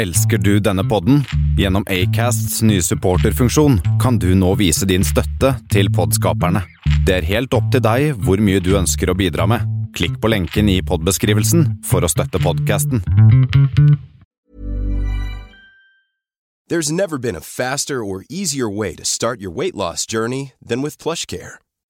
Elsker du denne podden? Gjennom Acasts nye supporterfunksjon kan du nå vise din støtte til podskaperne. Det er helt opp til deg hvor mye du ønsker å bidra med. Klikk på lenken i podbeskrivelsen for å støtte podkasten. There's never been a faster or easier way to start your weight loss journey than with.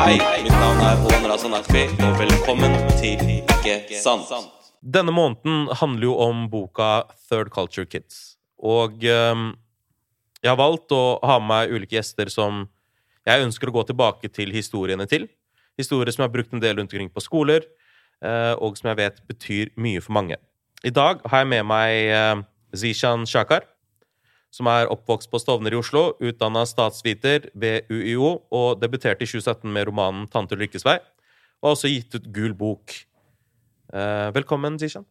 Hei, mitt navn er Håvard Razan og velkommen til Ikke sant. Denne måneden handler jo om boka Third Culture Kids. Og ehm, jeg har valgt å ha med meg ulike gjester som jeg ønsker å gå tilbake til historiene til. Historier som jeg har brukt en del rundt omkring på skoler, eh, og som jeg vet betyr mye for mange. I dag har jeg med meg eh, Zishan Shakar, som er oppvokst på Stovner i Oslo, utdanna statsviter ved UiO og debuterte i 2017 med romanen 'Tante Lykkes vei', og har også gitt ut Gul bok. Eh, velkommen, Zishan.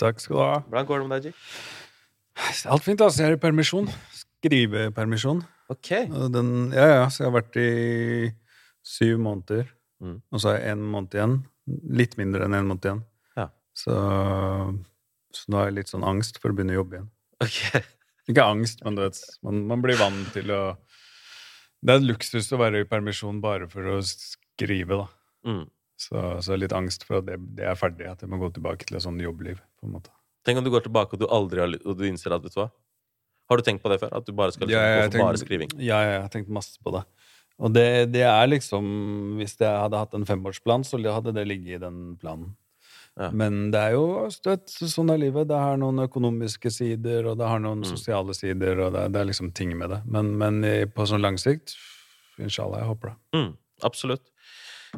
Takk skal du ha. Hvordan går det med deg, G? Alt fint, altså. Jeg er i permisjon. Skrivepermisjon. Ok. Den, ja, ja, så jeg har vært i syv måneder. Mm. Og så har jeg en måned igjen. Litt mindre enn en måned igjen. Ja. Så, så nå har jeg litt sånn angst for å begynne å jobbe igjen. Ok. Ikke angst, men du vet, man, man blir vant til å Det er luksus å være i permisjon bare for å skrive, da. Mm. Så, så litt angst for at det, det er ferdig, at jeg må gå tilbake til et sånn jobbliv. på en måte. Tenk om du går tilbake og du aldri har og du innser at vet du hva? Har du tenkt på det før? At du bare skal liksom, Ja, ja, gå for tenkt, bare skriving? Ja, ja, jeg har tenkt masse på det. Og det, det er liksom Hvis jeg hadde hatt en femårsplan, så hadde det ligget i den planen. Ja. Men det er jo støtt, sånn er livet. Det har noen økonomiske sider, og det har noen Mm. sosiale sider, og det, det er liksom ting med det. Men, men på sånn lang sikt Inshallah, jeg håper det. Mm, absolutt.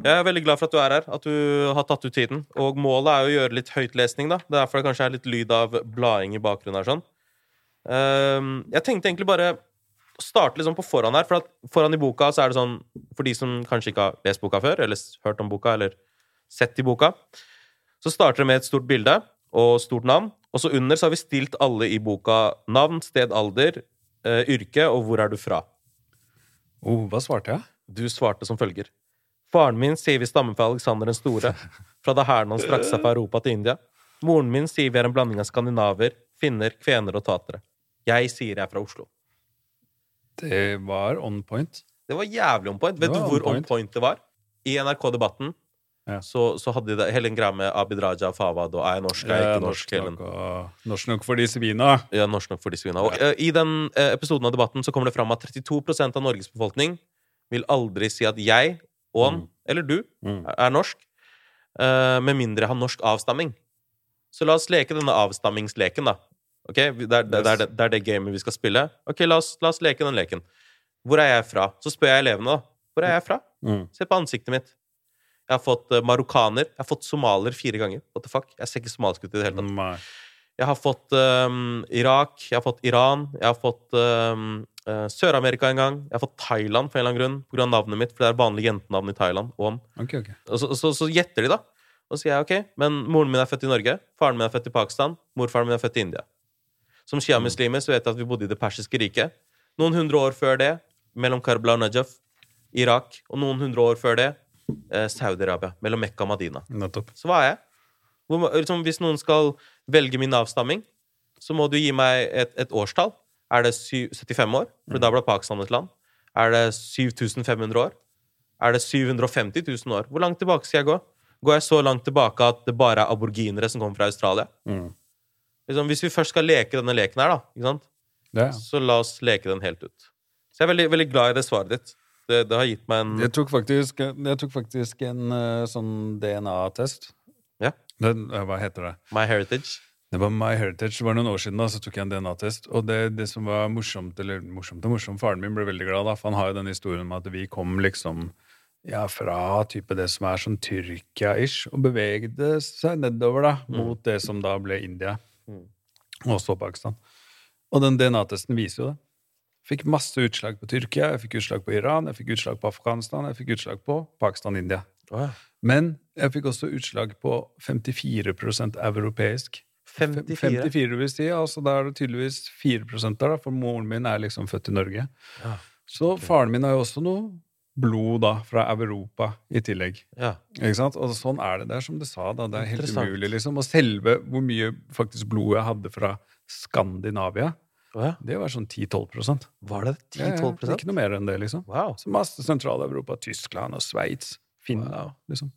Jeg er veldig glad for at du er her, at du har tatt ut tiden. Og målet er jo å gjøre litt høytlesning, da. Det er derfor det kanskje er litt lyd av blading i bakgrunnen her. sånn. Ehm, jeg tenkte egentlig bare starte liksom på forhånd her, for at foran i boka så er det sånn For de som kanskje ikke har lest boka før, eller hørt om boka, eller sett i boka, så starter det med et stort bilde og stort navn. Og så under så har vi stilt alle i boka navn, sted, alder, eh, yrke og hvor er du fra. Oh, hva svarte jeg? Du svarte som følger. Faren min sier vi stammer fra Alexander den store, fra da hæren hans strakk seg fra Europa til India. Moren min sier vi er en blanding av skandinaver, finner, kvener og tatere. Jeg sier jeg er fra Oslo. Det var on point. Det var jævlig on point. Vet du hvor on on point. point det var? I NRK-debatten Ja. så, så hadde de hele den greia med Abid Raja, Fawad og er jeg norsk, er jeg ikke norsk? norsk, nok, og, norsk nok for de svina. Ja, norsk nok for de svina. Og eh, I den eh, episoden av debatten så kommer det fram at 32% av Norges befolkning vil aldri si at jeg, og han, Mm. eller du, Mm. er norsk, eh, med mindre jeg har norsk avstamming. Så la oss leke denne avstammingsleken, da. Ok, Det er det, er det, det, er det gamet vi skal spille. Ok, la oss, la oss leke den leken. Hvor er jeg fra? Så spør jeg elevene, da. Hvor er jeg fra? Mm. Se på ansiktet mitt. Jeg har fått eh, marokkaner. Jeg har fått somalier fire ganger. What the fuck? Jeg ser ikke somalisk ut i det hele tatt. Nei. Jeg har fått um, Irak, jeg har fått Iran, jeg har fått um, uh, Sør-Amerika en gang. Jeg har fått Thailand for en eller annen grunn, av navnet mitt. For det er vanlig jentenavn i Thailand. Om. Okay, okay. Og så, så, så gjetter de, da. Og så sier jeg ok, men moren min er født i Norge, faren min er født i Pakistan, morfaren min er født i India. Som sjiamuslimer så vet jeg at vi bodde i det persiske riket. Noen hundre år før det, mellom Karbala og Najaf, Irak. Og noen hundre år før det, Saudi-Arabia. Mellom Mekka og Madina. Nettopp. Så hva er jeg? Hvor, liksom, hvis noen skal velge min avstamming, så må du gi meg et, et årstall. Er det syv, 75 år? For da ble Pakistan et land. Er det 7500 år? Er det 750 000 år? Hvor langt tilbake skal jeg gå? Går jeg så langt tilbake at det bare er aborginere som kommer fra Australia? Mm. Liksom, hvis vi først skal leke denne leken her, da? Ja. Så la oss leke den helt ut. Så jeg er veldig, veldig glad i det svaret ditt. Det, det har gitt meg en Jeg tok faktisk, jeg tok faktisk en eh, sånn DNA-test. Ja. Den, eh, hva heter det? My Heritage. Det var My Heritage. Det var noen år siden da, så tok jeg en DNA-test. Og det, det som var morsomt, eller morsomt og morsomt, faren min ble veldig glad, da, for han har jo den historien om at vi kom liksom ja, fra type det som er sånn Tyrkia-ish, og bevegde seg nedover da, mot det som da ble India, Mm. og så Pakistan. Og den DNA-testen viser jo det. Fikk masse utslag på Tyrkia, jeg fikk utslag på Iran, jeg fikk utslag på Afghanistan, jeg fikk utslag på Pakistan-India. Oh, ja. Men jeg fikk også utslag på 54% europeisk. 54? 54 vil si, altså Da er det tydeligvis 4 der, da, for moren min er liksom født i Norge. Ja. Så faren min har jo også noe blod da, fra Europa i tillegg. ja. Ikke sant? Og sånn er det. Det er som du sa, da. Det er helt umulig, liksom. Og selve hvor mye faktisk blod jeg hadde fra Skandinavia, Ja. det var sånn 10-12% Var det 10-12 Ja, ja, 10-12 Ikke noe mer enn det, liksom. Wow. Så masse Sentral-Europa, Tyskland og Sveits, Finland, Wow. liksom.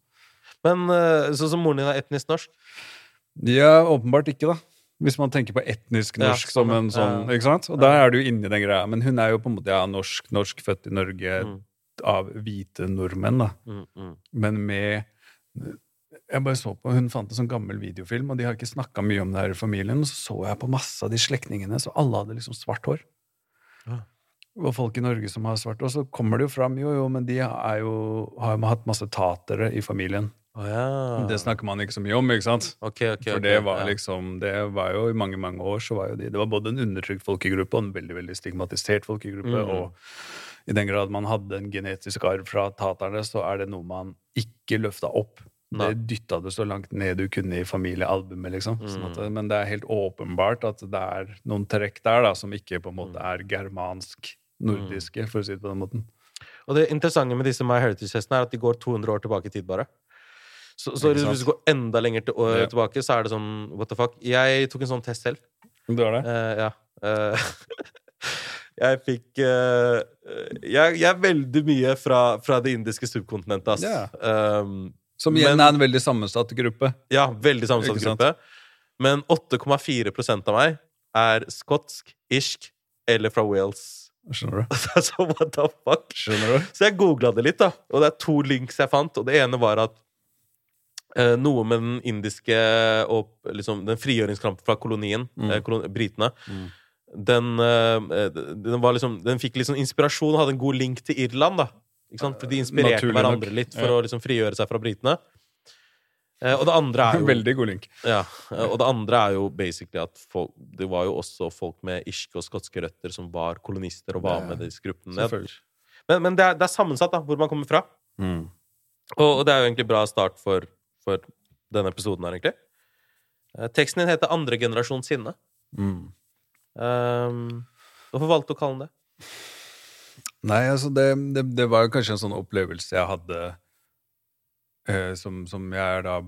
Men eh, sånn som moren din er etnisk norsk? Ja, åpenbart ikke, da. Hvis man tenker på etnisk Ja, norsk som sånn, en sånn ja. Ikke sant? Og der er du inni den greia. Men hun er jo på en måte ja, norsk, norsk født i Norge Mm. av hvite nordmenn, da. Mm, mm. Men med Jeg bare så på, Hun fant en sånn gammel videofilm, og de har ikke snakka mye om det her i familien. Og så så jeg på masse av de slektningene, så alle hadde liksom svart hår. Ja. Og folk i Norge som har svart hår. Så kommer det jo fram, jo, jo, men de er jo, har jo hatt masse tatere i familien. Oh, ja. Det snakker man ikke så mye om, ikke sant? Okay, okay, For det var ja. liksom Det var jo i mange, mange år så var jo de Det var både en undertrykt folkegruppe og en veldig, veldig stigmatisert folkegruppe. Mm. Og i den grad man hadde en genetisk arv fra taterne, så er det noe man ikke løfta opp. Nei. Det dytta det så langt ned du kunne i familiealbumet, liksom. Sånn at, Mhm. men det er helt åpenbart at det er noen trekk der da, som ikke på en måte Mhm. er germansk-nordiske, for å si det på den måten. Og det interessante med disse My Heritage-hestene er at de går 200 år tilbake i tid, bare. Så, så hvis du går enda lenger til, år, Ja. tilbake, så er det sånn What the fuck? Jeg tok en sånn test selv. Du har det? Uh, ja. Uh, jeg fikk uh, jeg, jeg er veldig mye fra, fra det indiske subkontinentet, ass. Ja. Um, Som igjen men- er en veldig sammensatt gruppe. ja, veldig sammensatt gruppe. Men 8,4% av meg er skotsk, irsk eller fra Wales. Skjønner du? så what the fuck? Skjønner du? Så jeg googla det litt, da. Og det er to links jeg fant. Og det ene var at eh, noe med den indiske og liksom, den frigjøringskrampen fra kolonien, Mm. eh, kolon britene Mm. den, eh, den, var liksom, den fikk liksom inspirasjon og hadde en god link til Irland. da? For de inspirerte Naturlig hverandre nok. litt for å liksom frigjøre seg fra britene. Eh, og det andre er jo Veldig god link. ja, eh, og det andre er jo basically at folk, det var jo også folk med irske og skotske røtter som var kolonister og var med i disse gruppene. Men, men det, er, det er sammensatt, da, hvor man kommer fra. Mm. Og, og det er jo egentlig bra start for, for denne episoden her, egentlig. Eh, teksten din heter 'Andre generasjons sinne'. Mm. Um, hvorfor valgte du å kalle den det? Nei, altså det, det, det var jo kanskje en sånn opplevelse jeg hadde eh, som, som jeg er da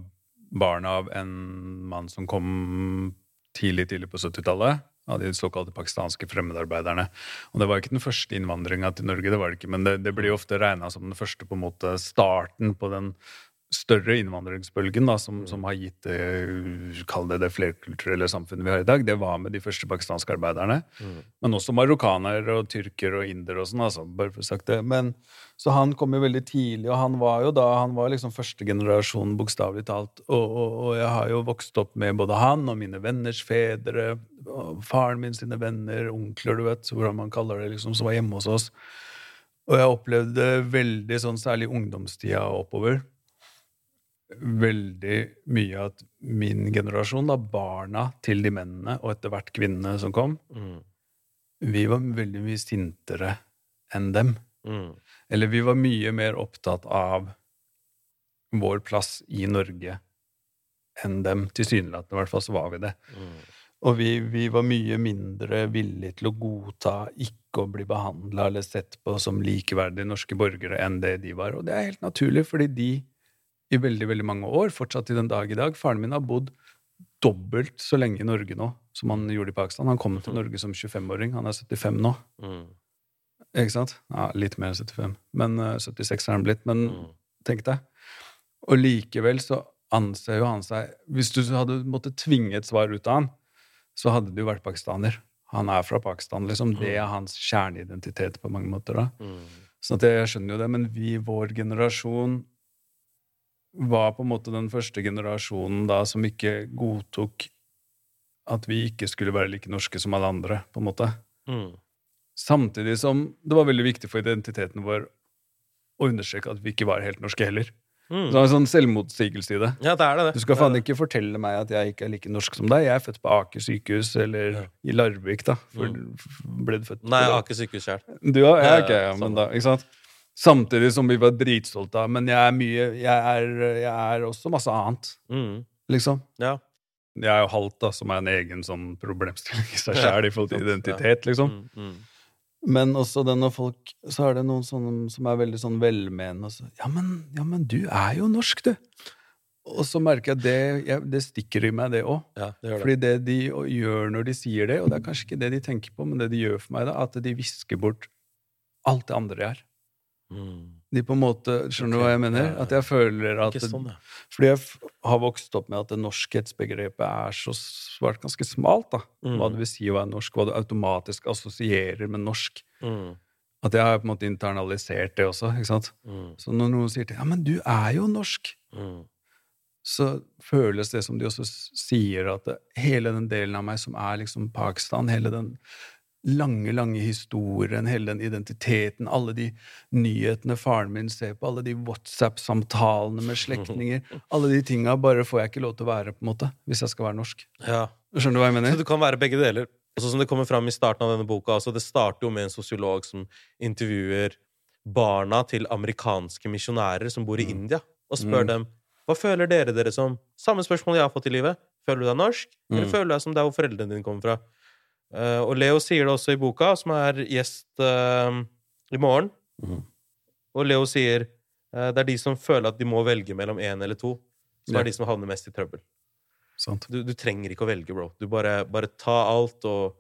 barn av en mann som kom tidlig, tidlig på 70-tallet. Av de såkalte pakistanske fremmedarbeiderne. Og det var ikke den første innvandringa til Norge, det var det ikke, men det, det blir jo ofte regna som den første på en måte starten på den større innvandringsbølgen da, som, som har gitt det, kall det det flerkulturelle samfunnet vi har i dag. Det var med de første pakistanske arbeiderne. Men også marokkanere og tyrkere og indere og sånn, altså, bare for å sagt det. Men, så han kom jo veldig tidlig, og han var jo da han var liksom første generasjon, bokstavelig talt. Og, og, og jeg har jo vokst opp med både han og mine venners fedre, faren min sine venner, onkler, du vet, hvordan man kaller det, liksom, som var hjemme hos oss. Og jeg opplevde veldig sånn, særlig ungdomstida oppover, veldig mye at min generasjon, da, barna til de mennene, og etter hvert kvinnene som kom, Mm. vi var veldig mye sintere enn dem. Mm. Eller vi var mye mer opptatt av vår plass i Norge enn dem. Tilsynelatende, i hvert fall, så var vi det. Mm. Og vi, vi var mye mindre villige til å godta ikke å bli behandla eller sett på som likeverdige norske borgere enn det de var. Og det er helt naturlig, fordi de i veldig veldig mange år, fortsatt til den dag i dag Faren min har bodd dobbelt så lenge i Norge nå som han gjorde i Pakistan. Han kom til Norge som 25-åring. Han er 75 nå. Mm. Ikke sant? Ja, litt mer enn 75. Men uh, 76 er han blitt. Men Mm. tenk deg. Og likevel så anser jo han seg Hvis du hadde måttet tvinge et svar ut av han, så hadde du vært pakistaner. Han er fra Pakistan, liksom. Det er hans kjerneidentitet på mange måter. da. Mm. Så jeg skjønner jo det, men vi, vår generasjon, var på en måte den første generasjonen da som ikke godtok at vi ikke skulle være like norske som alle andre, på en måte. Mm. Samtidig som det var veldig viktig for identiteten vår å understreke at vi ikke var helt norske heller. Mm. Så det er en sånn selvmotsigelse i det. Ja, det er det. Du skal faen ikke fortelle meg at jeg ikke er like norsk som deg. Jeg er født på Aker sykehus eller ja. i Larvik, da. For, mm. ble du født Nei, Aker sykehus sjøl. Du òg? Ja, ok, ja, men da, ikke sant? Samtidig som vi var dritstolte av. Men jeg er mye Jeg er, jeg er også masse annet. Mm. Liksom. Ja. Jeg er jo halvt, da, som er en egen sånn problemstilling i seg sjæl i forhold til identitet, liksom. Mm, mm. Men også det når folk Så er det noen sånne som er veldig sånn velmenende og så ja men, ja, men du er jo norsk, du. Og så merker jeg at det, det stikker i meg, det òg. Ja, det Fordi det de gjør når de sier det, og det er kanskje ikke det de tenker på, men det de gjør for meg, da, at de visker bort alt det andre jeg er. Mm de på en måte Skjønner du okay. hva jeg mener? At jeg føler at sånn, ja. Fordi jeg har vokst opp med at det norskhetsbegrepet er så svart ganske smalt. da. Mm. Hva det vil si å være norsk, hva du automatisk assosierer med norsk. Mm. At jeg har på en måte internalisert det også. ikke sant? Mm. Så når noen sier til ja, men du er jo norsk, mm. så føles det som de også sier, at det, hele den delen av meg som er liksom Pakistan, hele den lange, lange historien, hele den identiteten, alle de nyhetene faren min ser på, alle de WhatsApp-samtalene med slektninger Alle de tinga bare får jeg ikke lov til å være, på en måte, hvis jeg skal være norsk. Ja. Skjønner du hva jeg mener? Så du kan være begge deler. Og sånn som det kommer fram i starten av denne boka, altså Det starter jo med en sosiolog som intervjuer barna til amerikanske misjonærer som bor i mm. India, og spør mm. dem hva føler dere dere som Samme spørsmål jeg har fått i livet. Føler du deg norsk, eller mm. føler du deg som der hvor foreldrene dine kommer fra? Uh, og Leo sier det også i boka, som er gjest uh, i morgen. Mm. Og Leo sier uh, det er de som føler at de må velge mellom én eller to, som ja. er de som havner mest i trøbbel. Du, du, trenger ikke å velge, bro. Du bare, bare ta alt og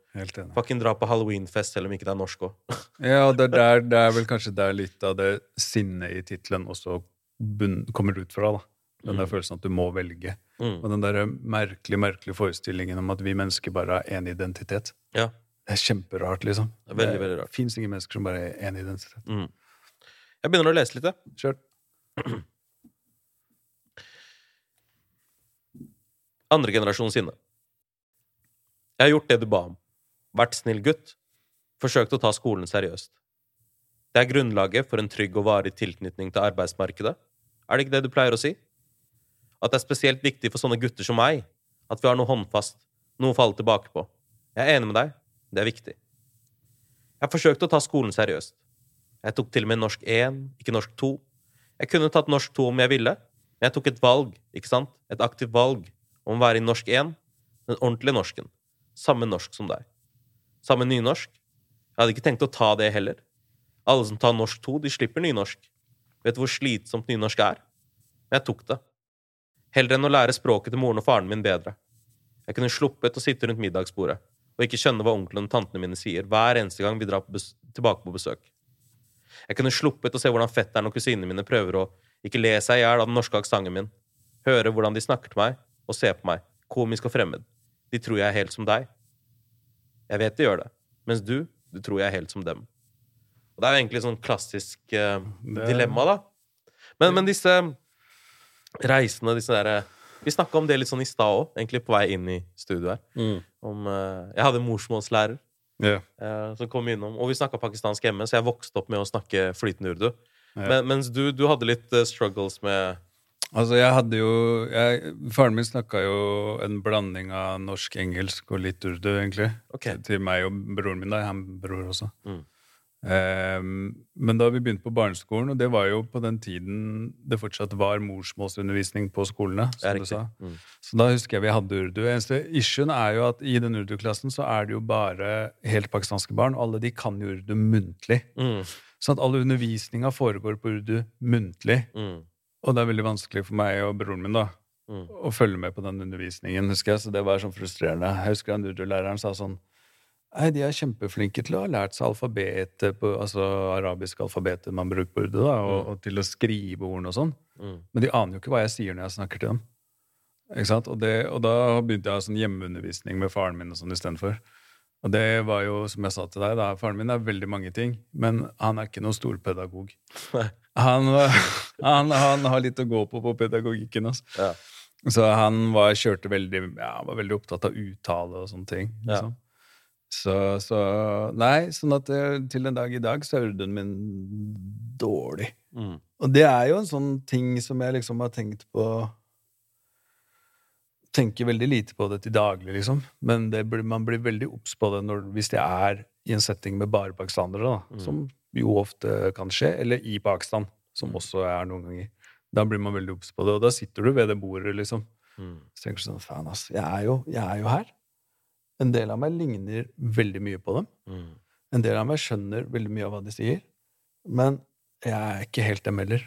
fucking dra på halloweenfest, selv om ikke det er norsk òg. ja, det er, der, det er vel kanskje der litt av det sinnet i tittelen også bunn, kommer ut fra. da. Den der mm. følelsen at du må velge. Mm. Og den der merkelige, merkelige forestillingen om at vi mennesker bare har én identitet. Ja. Det er kjemperart, liksom. Det, er veldig, veldig rart. det fins ingen mennesker som bare har én identitet. Mm. Jeg begynner å lese litt, jeg. Kjør. Andregenerasjon sinne. Jeg har gjort det du ba om. Vært snill gutt. Forsøkt å ta skolen seriøst. Det er grunnlaget for en trygg og varig tilknytning til arbeidsmarkedet. Er det ikke det du pleier å si? At det er spesielt viktig for sånne gutter som meg at vi har noe håndfast, noe å falle tilbake på. Jeg er enig med deg. Det er viktig. Jeg forsøkte å ta skolen seriøst. Jeg tok til og med norsk 1, ikke norsk 2. Jeg kunne tatt norsk 2 om jeg ville, men jeg tok et valg, ikke sant? Et aktivt valg om å være i norsk 1, den ordentlige norsken. Samme norsk som deg. Samme nynorsk. Jeg hadde ikke tenkt å ta det heller. Alle som tar norsk 2, de slipper nynorsk. Vet du hvor slitsomt nynorsk er? Men jeg tok det heller enn å lære språket til moren og faren min bedre. Jeg kunne sluppet å sitte rundt middagsbordet og ikke skjønne hva onkelen og tantene mine sier hver eneste gang vi drar på tilbake på besøk. Jeg kunne sluppet å se hvordan fetteren og kusinene mine prøver å ikke le seg i hjel av den norske aksenten min, høre hvordan de snakker til meg og ser på meg, komisk og fremmed. De tror jeg er helt som deg. Jeg vet de gjør det, mens du, du tror jeg er helt som dem. Og det er jo egentlig sånn klassisk uh, dilemma, da. Men, men disse reisende, disse der, Vi snakka om det litt sånn i stad òg, egentlig på vei inn i studio her. Mm. Om, uh, jeg hadde morsmålslærer yeah. som kom innom, og vi snakka pakistansk hjemme, så jeg vokste opp med å snakke flytende urdu. Yeah. Men, mens du, du, hadde litt uh, struggles med Altså, jeg hadde jo jeg, Faren min snakka jo en blanding av norsk-engelsk og litt urdu, egentlig. Okay. Til meg og broren min. da, Han bror også. Mm. Um, men da vi begynte på barneskolen, og det var jo på den tiden det fortsatt var morsmålsundervisning på skolene, som du sa. Mm. Så da husker jeg vi hadde urdu. Eneste issuen er jo at i den urdu-klassen så er det jo bare helt pakistanske barn, og alle de kan jo urdu muntlig. Mm. Sånn at all undervisninga foregår på urdu muntlig. Mm. Og det er veldig vanskelig for meg og broren min da mm. å følge med på den undervisningen, husker jeg. Så det var sånn frustrerende. Jeg husker han urdu-læreren sa sånn Nei, De er kjempeflinke til å ha lært seg alfabetet, på, altså arabisk alfabetet man bruker på urdu, og, mm. og, til å skrive ordene og sånn. Mm. Men de aner jo ikke hva jeg sier når jeg snakker til dem. Ikke sant? Og, det, og da begynte jeg sånn hjemmeundervisning med faren min og sånn istedenfor. Og det var jo, som jeg sa til deg, da, faren min er veldig mange ting, men han er ikke noen storpedagog. Han, han, han har litt å gå på på pedagogikken. Altså. Ja. Så han var, kjørte veldig, ja, var veldig opptatt av uttale og sånne ting. Liksom. Så, så Nei, sånn at til en dag i dag så er urden min dårlig. Mm. Og det er jo en sånn ting som jeg liksom har tenkt på Tenker veldig lite på det til daglig, liksom. Men det, blir- man blir veldig obs på det når, hvis det er i en setting med bare pakistanere, da. Mm. Som jo ofte kan skje. Eller i Pakistan, som også er noen ganger. Da blir man veldig obs på det. Og da sitter du ved det bordet, liksom. Mm. Så tenker du sånn Faen, ass. Jeg er, jo, jeg er jo her. En del av meg ligner veldig mye på dem. Mm. En del av meg skjønner veldig mye av hva de sier. Men jeg er ikke helt dem heller.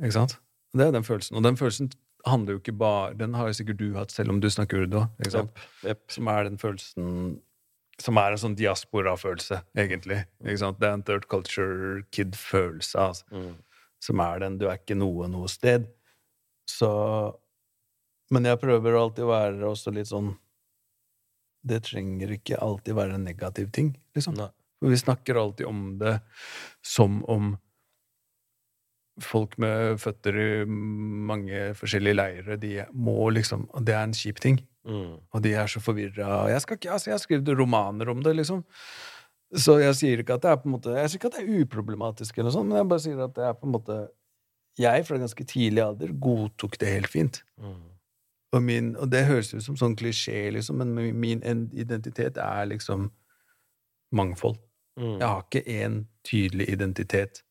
Ikke sant? Det er den følelsen. Og den følelsen handler jo ikke bare Den har jo sikkert du hatt, selv om du snakker urdu. Jepp, jepp. Som er den følelsen Som er en sånn diaspora-følelse, egentlig. Ikke sant? Det er en third culture kid-følelse. Altså Mm. som er den du er ikke noe noe sted. Så Men jeg prøver alltid å være også litt sånn Det trenger ikke alltid være en negativ ting, liksom. For vi snakker alltid om det som om folk med føtter i mange forskjellige leirer, de må liksom Det er en kjip ting. Mm. Og de er så forvirra. Jeg, skal ikke- altså, jeg har skrevet romaner om det, liksom. Så jeg sier ikke at det er på en måte Jeg sier ikke at det er uproblematisk, eller noe sånt, men jeg bare sier at det er på en måte Jeg fra ganske tidlig alder godtok det helt fint. Mm. Og, min, og det høres ut som sånn klisjé, liksom, men min- identitet er liksom mangfold. Mm. Jeg har ikke én tydelig identitet.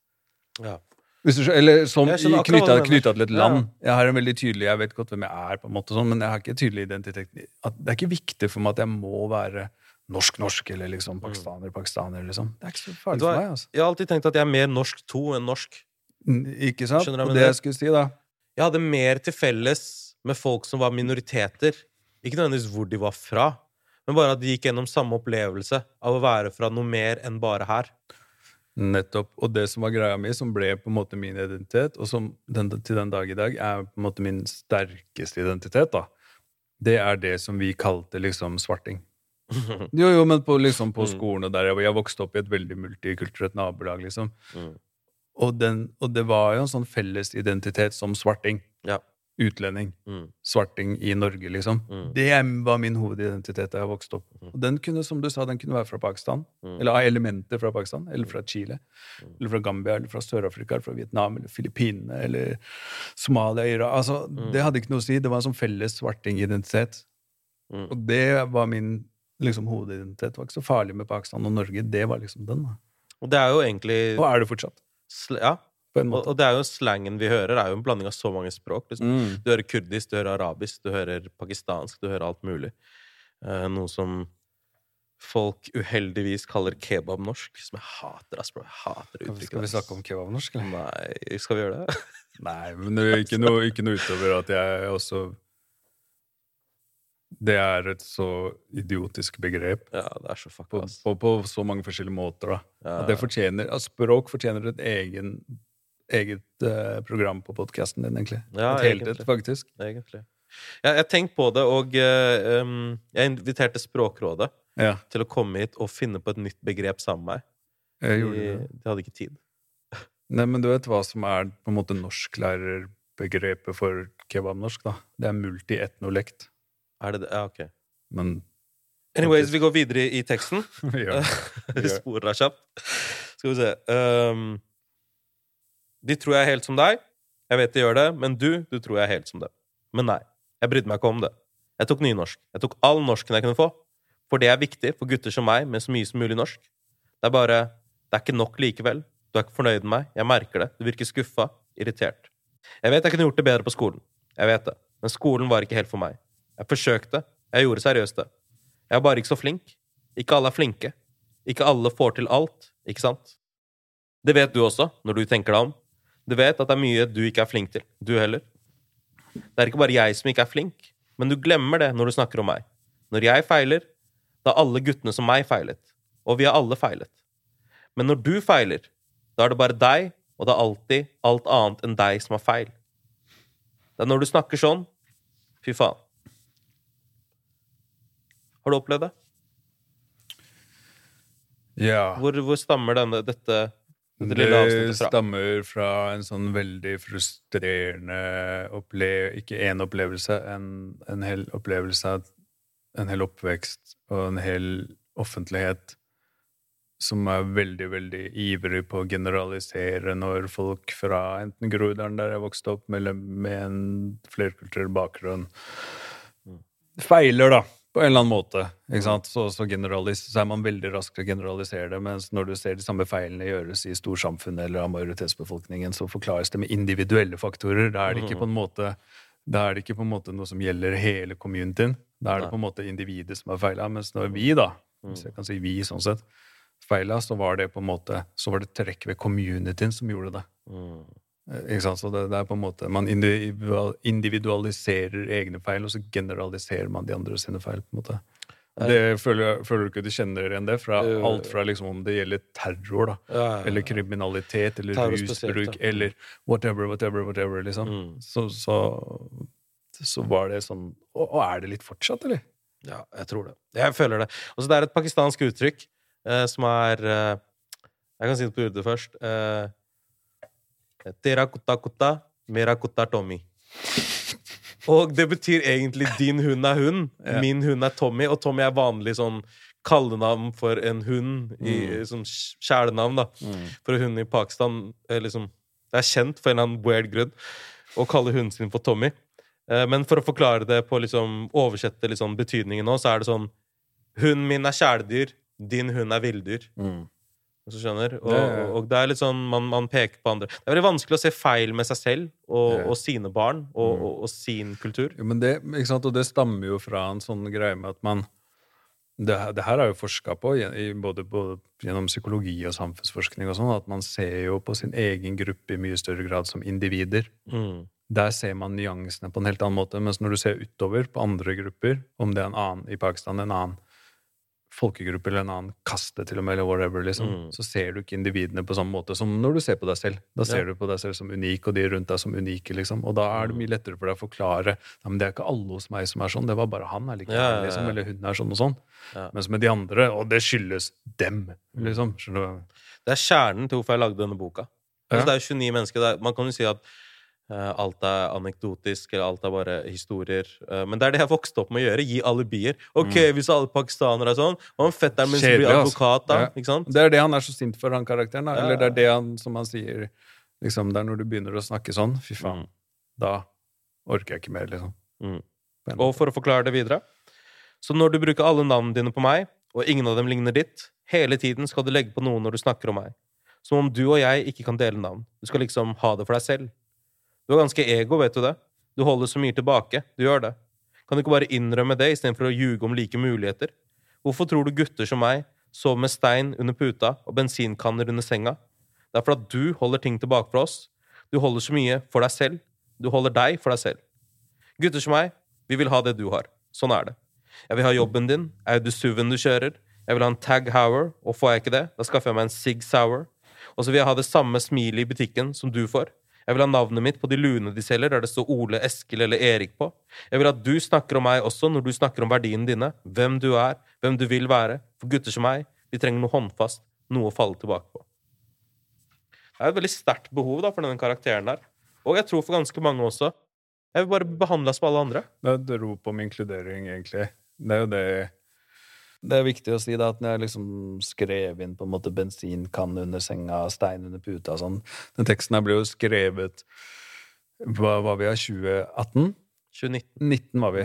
Ja. Hvis du, eller som knytta, til et Ja. land. Jeg har en veldig tydelig, jeg vet godt hvem jeg er, på en måte sånn, men jeg har ikke en tydelig identitet. Det er ikke viktig for meg at jeg må være norsk-norsk eller liksom pakistaner-pakistaner. liksom. Det er ikke så farlig for meg. altså. Jeg har alltid tenkt at jeg er mer norsk to enn norsk. N Ikke sant? Og det jeg skulle si, da Jeg hadde mer til felles med folk som var minoriteter. Ikke nødvendigvis hvor de var fra, men bare at de gikk gjennom samme opplevelse av å være fra noe mer enn bare her. Nettopp. Og det som var greia mi, som ble på en måte min identitet, og som den, til den dag i dag er på en måte min sterkeste identitet, da, det er det som vi kalte liksom svarting. Jo, jo, men på, liksom, på Mm. skolen og der jeg, jeg vokste opp i et veldig multikulturelt nabolag, liksom. Mm. Og, den, og det var jo en sånn felles identitet som svarting. Ja. Utlending. Mm. Svarting i Norge, liksom. Mm. Det var min hovedidentitet da jeg vokste opp. Mm. Og den kunne, som du sa, den kunne være fra Pakistan. Mm. Eller av elementer fra Pakistan. Eller fra Chile. Mm. Eller fra Gambia, eller fra Sør-Afrika, eller fra Vietnam, eller Filippinene, eller Somalia, Irak Altså, Mm. det hadde ikke noe å si. Det var en sånn felles svarting-identitet. Mm. Og det var min liksom, hovedidentitet. Det var ikke så farlig med Pakistan og Norge. Det var liksom den. da. Og det er jo egentlig Og er det fortsatt, sl Ja, og, det er jo slangen vi hører, er jo en blanding av så mange språk. Liksom. Mm. Du hører kurdisk, du hører arabisk, du hører pakistansk, du hører alt mulig. Eh, noe som folk uheldigvis kaller kebabnorsk, som jeg hater. ass, bro. Jeg hater uttrykket. Skal vi snakke om kebabnorsk, eller? Nei, skal vi gjøre det? Nei, men det ikke noe, ikke noe utover at jeg også Det er et så idiotisk begrep Ja, det er så på, fucka, ass. på, på så mange forskjellige måter. da. Ja. At det fortjener, at språk fortjener et egen, eget uh, program på podkasten din, egentlig. Ja, et helt et, faktisk. Egentlig. Jeg jeg tenkte på det, og uh, um, jeg inviterte Språkrådet Ja, til å komme hit og finne på et nytt begrep sammen med meg. De, det. de hadde ikke tid. Nei, men du vet hva som er på en måte norsklærer-begrepet for kebabnorsk, da? Det er multietnolekt. Er det det? Ja, ok. Men Anyways, vi går videre i, teksten. ja. Vi sporer kjapt. Skal vi se um, De tror jeg er helt som deg. Jeg vet de gjør det, men du, du tror jeg er helt som dem. Men nei, jeg brydde meg ikke om det. Jeg tok nynorsk. Jeg tok all norsken jeg kunne få. For det er viktig for gutter som meg med så mye som mulig norsk. Det er bare Det er ikke nok likevel. Du er ikke fornøyd med meg. Jeg merker det. Du virker skuffa. Irritert. Jeg vet jeg kunne gjort det bedre på skolen. Jeg vet det. Men skolen var ikke helt for meg. Jeg forsøkte. Jeg gjorde seriøst det. Jeg er bare ikke så flink. Ikke alle er flinke. Ikke alle får til alt, ikke sant? Det vet du også, når du tenker deg om. Du vet at det er mye du ikke er flink til. Du heller. Det er ikke bare jeg som ikke er flink, men du glemmer det når du snakker om meg. Når jeg feiler, da har alle guttene som meg feilet. Og vi har alle feilet. Men når du feiler, da er det bare deg, og det er alltid alt annet enn deg som har feil. Det er når du snakker sånn Fy faen. Har du opplevd det? Ja. Hvor, hvor stammer denne, dette, Det stammer fra en sånn veldig frustrerende opplevelse Ikke én opplevelse, en, en hel opplevelse av en hel oppvekst og en hel offentlighet som er veldig, veldig ivrig på å generalisere når folk fra enten Groruddalen, der jeg vokste opp, med, med en flerkulturell bakgrunn, feiler, da, på en eller annen måte. Ikke sant? Så, så, så er man veldig rask til å generalisere det, mens når du ser de samme feilene gjøres i storsamfunnet eller av majoritetsbefolkningen, så forklares det med individuelle faktorer. Da er det ikke på en måte da er det ikke på en måte noe som gjelder hele communityen. Da er det på en måte individet som har feila. Mens når vi, da, hvis jeg kan si vi sånn sett, feila, så var det på en måte så var det trekk ved communityen som gjorde det. Mm. Ikke sant? Så det, det, er på en måte Man individualiserer egne feil, og så generaliserer man de andre sine feil. på en måte. Det føler, føler du ikke du kjenner igjen det? Fra alt fra liksom om det gjelder terror, da, Ja, ja, ja. eller kriminalitet, eller rusbruk, eller whatever, whatever, whatever, liksom. Mm. Så, så, så var det sånn og, og er det litt fortsatt, eller? Ja, jeg tror det. Jeg føler det. Og så det er et pakistansk uttrykk eh, som er eh, Jeg kan si det på urdu først. Eh, Tera kutta kutta, mera kutta Tommy. Og det betyr egentlig 'din hund er hund', Ja. 'min hund er Tommy'. Og Tommy er vanlig sånn kallenavn for en hund, i, Mm. som kjælenavn, da. For en hund i Pakistan er liksom, Det er kjent for en eller annen weird grunn å kalle hunden sin for Tommy. Eh, Men for å forklare det på liksom, oversette liksom, betydningen nå, så er det sånn Hunden min er kjæledyr, din hund er villdyr. Hvis du skjønner? Og, ja. og det er litt sånn man, man peker på andre. Det er veldig vanskelig å se feil med seg selv og, og sine barn og, Mm. og, og sin kultur. Jo, men det? Og det stammer jo fra en sånn greie med at man Det, det her er jo forska på, i, både, både gjennom psykologi og samfunnsforskning, og sånn, at man ser jo på sin egen gruppe i mye større grad som individer. Mm. Der ser man nyansene på en helt annen måte. Mens når du ser utover på andre grupper, om det er en annen i Pakistan, en annen folkegruppe eller en annen kaste, til og med, eller whatever, liksom, Mm. så ser du ikke individene på samme måte som når du ser på deg selv. Da ser Ja. du på deg selv som unik, og de rundt deg som unike, liksom. Og da er det mye lettere for deg å forklare ja, men det er ikke alle hos meg som er sånn, det var bare han er like Ja, ja, liksom, eller hun er sånn og sånn. Mens med de andre, og det skyldes dem, liksom. Skjønner du? Det er kjernen til hvorfor jeg lagde denne boka. Altså, Det er jo 29 mennesker. Det er, man kan jo si at alt er anekdotisk, eller alt er bare historier. Eh, men det er det jeg vokste opp med å gjøre. Gi alibier. Ok, hvis alle pakistanere er sånn, hva om fetteren min skal bli Mm. Kjedelig, altså. advokat, da? Ja. Det er det han er så sint for, han karakteren. Ja, Eller det er det han, som han sier liksom, Det er når du begynner å snakke sånn, fy faen, Mm. da orker jeg ikke mer, liksom. Mm. Og for å forklare det videre Så når du bruker alle navnene dine på meg, og ingen av dem ligner ditt, hele tiden skal du legge på noe når du snakker om meg. Som om du og jeg ikke kan dele navn. Du skal liksom ha det for deg selv. Du er ganske ego, vet du det? Du holder så mye tilbake. Du gjør det. Kan du ikke bare innrømme det istedenfor å ljuge om like muligheter? Hvorfor tror du gutter som meg sover med stein under puta og bensinkanner under senga? Det er for at du holder ting tilbake for oss. Du holder så mye for deg selv. Du holder deg for deg selv. Gutter som meg, vi vil ha det du har. Sånn er det. Jeg vil ha jobben din, Audi SUV-en du kjører. Jeg vil ha en Tag Hour, og får jeg ikke det, da skaffer jeg meg en Sig Sour. Og så vil jeg ha det samme smilet i butikken som du får. Jeg vil ha navnet mitt på de luene de selger, der det står Ole, Eskil eller Erik på. Jeg vil at du snakker om meg også når du snakker om verdiene dine, hvem du er, hvem du vil være. For gutter som meg, vi trenger noe håndfast, noe å falle tilbake på. Det er et veldig sterkt behov da, for denne karakteren der. Og jeg tror for ganske mange også. Jeg vil bare behandles som alle andre. Det er et rop om inkludering, egentlig. Det er jo det Det er viktig å si da, at når jeg liksom skrev inn på en måte bensinkanne under senga, stein under puta og sånn Den teksten her ble jo skrevet Hva var vi av 2018? 2019. 19 var vi.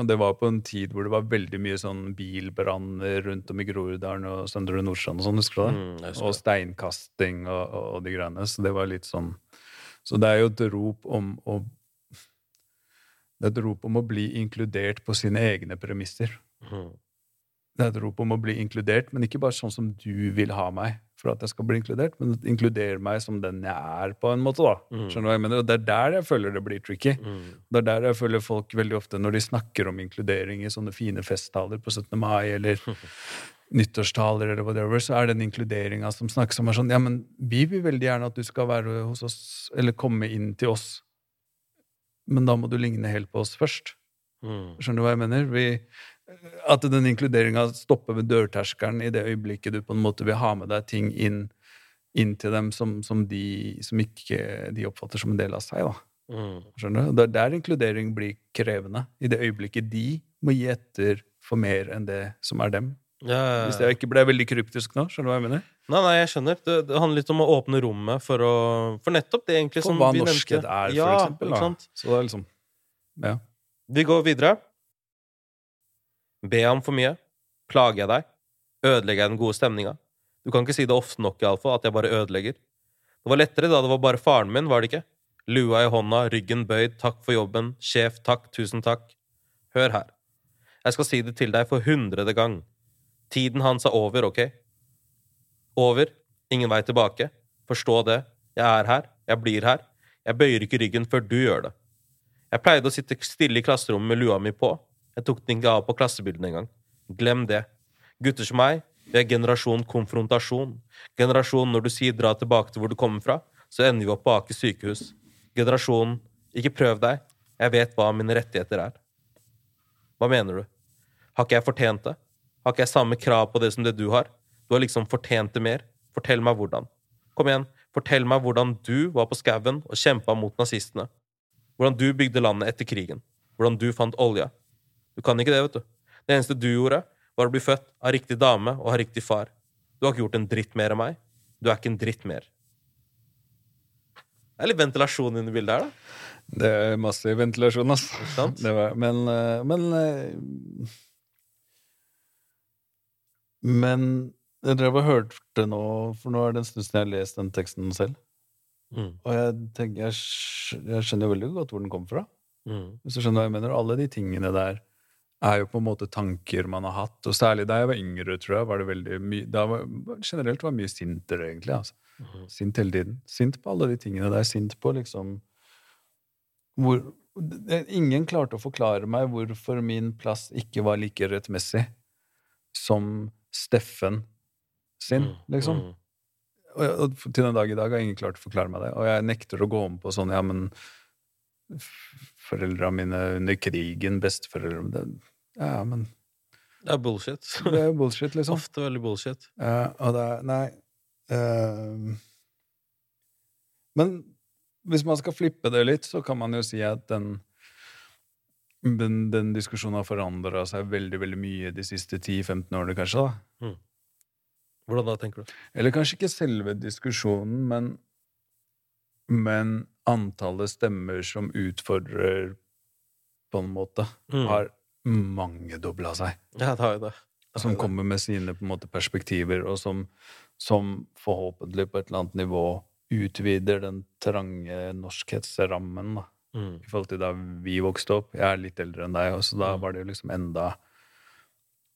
Og det var på en tid hvor det var veldig mye sånn bilbranner rundt om i Groruddalen og Søndre Nordstrand og sånn, husker du det? Mm, og steinkasting og, og, og de greiene. Så det var litt sånn Så det er jo et rop om å Det er et rop om å bli inkludert på sine egne premisser. Mm. Det er et rop om å bli inkludert, men ikke bare sånn som du vil ha meg for at jeg skal bli inkludert, men inkludere meg som den jeg er, på en måte. da. Mm. Skjønner du hva jeg mener? Og det er der jeg føler det blir tricky. Mm. Det er der jeg føler folk veldig ofte, når de snakker om inkludering i sånne fine festtaler på 17. mai eller nyttårstaler eller whatever, så er den inkluderinga som snakkes om, er sånn Ja, men vi vil veldig gjerne at du skal være hos oss, eller komme inn til oss, men da må du ligne helt på oss først. Mm. Skjønner du hva jeg mener? Vi, At den inkluderinga stopper ved dørterskelen i det øyeblikket du på en måte vil ha med deg ting inn, inn til dem som, som, de, som ikke de oppfatter som en del av seg. da. Mm. Skjønner du? Det er der inkludering blir krevende. I det øyeblikket de må gi etter for mer enn det som er dem. Ja, ja, ja. Hvis jeg ikke ble veldig kryptisk nå. Skjønner du hva jeg mener? Nei, nei, jeg skjønner. Det, det handler litt om å åpne rommet for å For nettopp det, egentlig. For hva norskhet er, for eksempel. Da. Så det er liksom Ja. Vi går videre. Be om for mye. Plager jeg deg? Ødelegger jeg den gode stemninga? Du kan ikke si det ofte nok, iallfall, at jeg bare ødelegger. Det var lettere da det var bare faren min, var det ikke? Lua i hånda, ryggen bøyd, takk for jobben, sjef, takk, tusen takk. Hør her. Jeg skal si det til deg for hundrede gang. Tiden hans er over, ok? Over. Ingen vei tilbake. Forstå det. Jeg er her. Jeg blir her. Jeg bøyer ikke ryggen før du gjør det. Jeg pleide å sitte stille i klasserommet med lua mi på. Jeg tok den ikke av på klassebildene engang. Glem det. Gutter som meg, vi er generasjon konfrontasjon. Generasjon når du sier dra tilbake til hvor du kommer fra, så ender vi opp på Aker sykehus. Generasjonen ikke prøv deg. Jeg vet hva mine rettigheter er. Hva mener du? Har ikke jeg fortjent det? Har ikke jeg samme krav på det som det du har? Du har liksom fortjent det mer. Fortell meg hvordan. Kom igjen, fortell meg hvordan du var på skauen og kjempa mot nazistene. Hvordan du bygde landet etter krigen. Hvordan du fant olja. Du kan ikke det, vet du. Det eneste du gjorde, var å bli født av riktig dame og ha riktig far. Du har ikke gjort en dritt mer enn meg. Du er ikke en dritt mer. Det er litt ventilasjon inni bildet her, da. Det er masse ventilasjon, altså. Var, men, eh, men eh, men jeg drev og hørte nå, for nå er det en stund siden jeg har lest den teksten selv. Mm. Og jeg tenker, jeg, jeg, skjønner jo veldig godt hvor den kommer fra. Mm. Hvis du skjønner hva jeg mener. Alle de tingene der er jo på en måte tanker man har hatt. Og særlig da jeg var yngre, tror jeg, var det veldig mye da var, Generelt var mye sintere, egentlig. altså. Mm. Sint hele tiden. Sint på alle de tingene der. Sint på liksom hvor, Ingen klarte å forklare meg hvorfor min plass ikke var like rettmessig som Steffen sin, mm, liksom. Mm. Og, og, til den dag i dag har ingen klart å forklare meg det. Og jeg nekter å gå om på sånn Ja, men foreldra mine under krigen, besteforeldre Ja, men Det er bullshit. Det er bullshit, liksom. Ofte veldig bullshit. Ja, og det er Nei. Uh, men hvis man skal flippe det litt, så kan man jo si at den den, den diskusjonen har forandra seg veldig veldig mye de siste 10-15 årene, kanskje. da. Mm. Hvordan da, tenker du? Eller kanskje ikke selve diskusjonen, men, men antallet stemmer som utfordrer, på en måte, mm. har mangedobla seg. Ja, det har jo det. det som kommer med sine måte, perspektiver, og som, som forhåpentlig på et eller annet nivå utvider den trange norskhetsrammen. da mm. i forhold til da vi vokste opp. Jeg er litt eldre enn deg, så da mm. var det jo liksom enda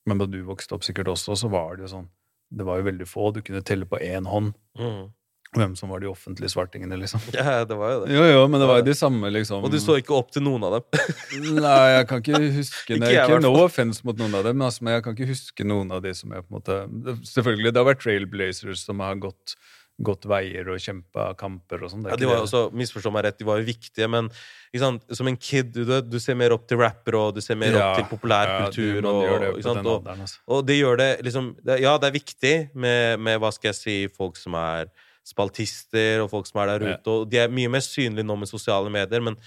Men da du vokste opp sikkert også, så var det jo sånn Det var jo veldig få. Du kunne telle på én hånd. Mm. Hvem som var de offentlige svartingene, liksom. Ja, det var jo det. Jo, jo, men det var jo de samme, liksom. Og du så ikke opp til noen av dem? Nei, jeg kan ikke huske Ikke, ikke no offense mot noen av dem, altså, men jeg kan ikke huske noen av de som jeg på en måte Selvfølgelig, det har vært Trailblazers som har gått gått veier og kjempa kamper og sånn. Ja, de var også, Misforstå meg rett, de var jo viktige, men som en kid du, du, ser mer opp til rapper, og du ser mer ja, opp til populærkultur. Ja, og, og, altså. og, det gjør det liksom det, Ja, det er viktig med, med, hva skal jeg si, folk som er spaltister, og folk som er der ute, og de er mye mer synlige nå med sosiale medier, men